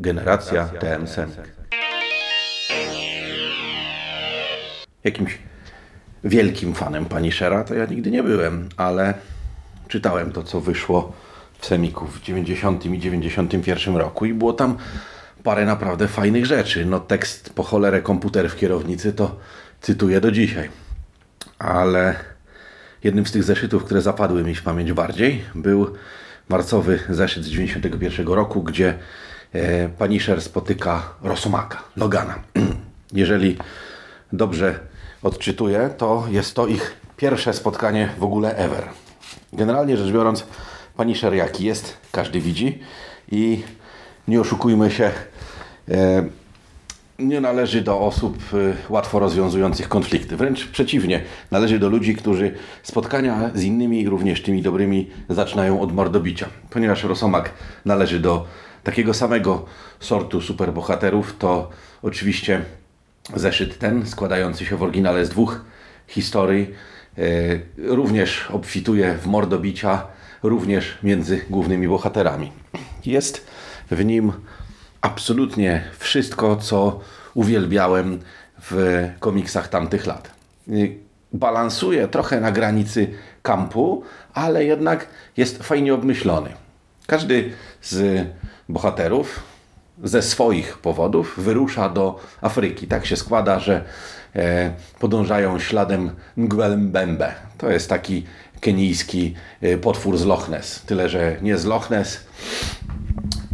Generacja TM Semik. Jakimś wielkim fanem Punishera to ja nigdy nie byłem, ale czytałem to, co wyszło w Semiku w 90 i 91 roku i było tam parę naprawdę fajnych rzeczy. No tekst po cholerę komputer w kierownicy to cytuję do dzisiaj. Ale jednym z tych zeszytów, które zapadły mi w pamięć bardziej, był marcowy zeszyt z 91 roku, gdzie Punisher spotyka Rosomaka, Logana. Jeżeli dobrze odczytuję, to jest to ich pierwsze spotkanie w ogóle ever. Generalnie rzecz biorąc, Punisher jaki jest, każdy widzi i nie oszukujmy się, e, nie należy do osób e, łatwo rozwiązujących konflikty. Wręcz przeciwnie, należy do ludzi, którzy spotkania z innymi, również tymi dobrymi, zaczynają od mordobicia. Ponieważ Rosomak należy do takiego samego sortu superbohaterów, to oczywiście zeszyt ten, składający się w oryginale z dwóch historii, e, również obfituje w mordobicia, również między głównymi bohaterami. Jest w nim absolutnie wszystko, co uwielbiałem w komiksach tamtych lat. Balansuje trochę na granicy kampu, ale jednak jest fajnie obmyślony. Każdy z bohaterów ze swoich powodów wyrusza do Afryki. Tak się składa, że e, podążają śladem Ngwelembembe. To jest taki kenijski e, potwór z Loch Ness. Tyle, że nie z Loch Ness,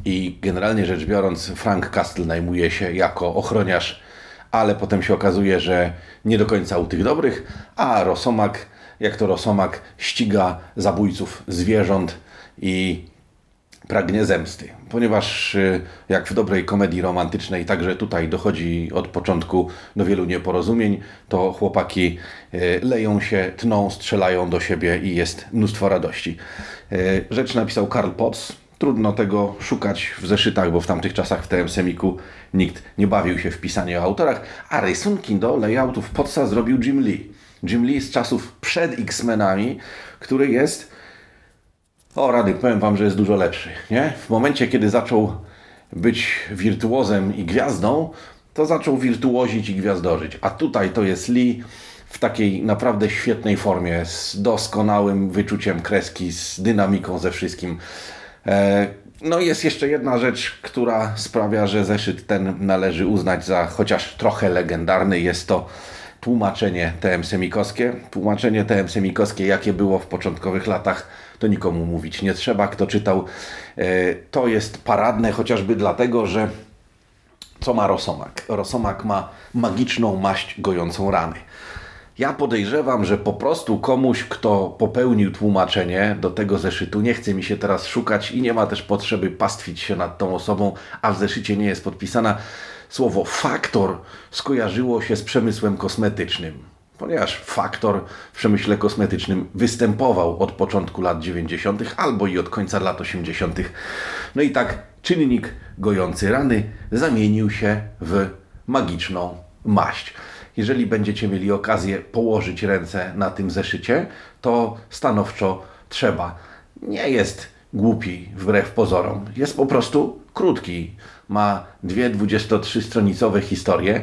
i generalnie rzecz biorąc, Frank Castle najmuje się jako ochroniarz, ale potem się okazuje, że nie do końca u tych dobrych, a Rosomak, jak to Rosomak, ściga zabójców zwierząt i pragnie zemsty. Ponieważ y, jak w dobrej komedii romantycznej, także tutaj dochodzi od początku do wielu nieporozumień, to chłopaki y, leją się, tną, strzelają do siebie i jest mnóstwo radości. Y, rzecz napisał Karl Potts, Trudno tego szukać w zeszytach, bo w tamtych czasach w TM Semiku nikt nie bawił się w pisanie o autorach, a rysunki do layoutów Potsa zrobił Jim Lee. Jim Lee z czasów przed X-Menami, który jest o rady, powiem Wam, że jest dużo lepszy. Nie? W momencie, kiedy zaczął być wirtuozem i gwiazdą, to zaczął wirtuozić i gwiazdożyć. A tutaj to jest Lee w takiej naprawdę świetnej formie, z doskonałym wyczuciem kreski, z dynamiką, ze wszystkim. E, no jest jeszcze jedna rzecz, która sprawia, że zeszyt ten należy uznać za chociaż trochę legendarny. Jest to tłumaczenie TM Semikowskie. Tłumaczenie TM Semikowskie, jakie było w początkowych latach, to nikomu mówić nie trzeba. Kto czytał, e, to jest paradne chociażby dlatego, że co ma Rosomak? Rosomak ma magiczną maść gojącą rany. Ja podejrzewam, że po prostu komuś, kto popełnił tłumaczenie do tego zeszytu, nie chce mi się teraz szukać i nie ma też potrzeby pastwić się nad tą osobą, a w zeszycie nie jest podpisana. Słowo faktor skojarzyło się z przemysłem kosmetycznym, ponieważ faktor w przemyśle kosmetycznym występował od początku lat 90. albo i od końca lat 80. No i tak czynnik gojący rany zamienił się w magiczną maść jeżeli będziecie mieli okazję położyć ręce na tym zeszycie, to stanowczo trzeba. Nie jest głupi wbrew pozorom. Jest po prostu krótki. Ma dwie 23-stronicowe historie,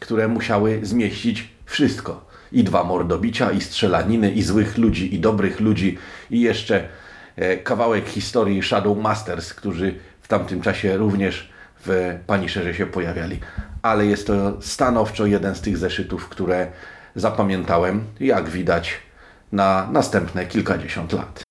które musiały zmieścić wszystko. I dwa mordobicia, i strzelaniny, i złych ludzi, i dobrych ludzi, i jeszcze e, kawałek historii Shadow Masters, którzy w tamtym czasie również w Punisherze się pojawiali. Ale jest to stanowczo jeden z tych zeszytów, które zapamiętałem, jak widać, na następne kilkadziesiąt lat.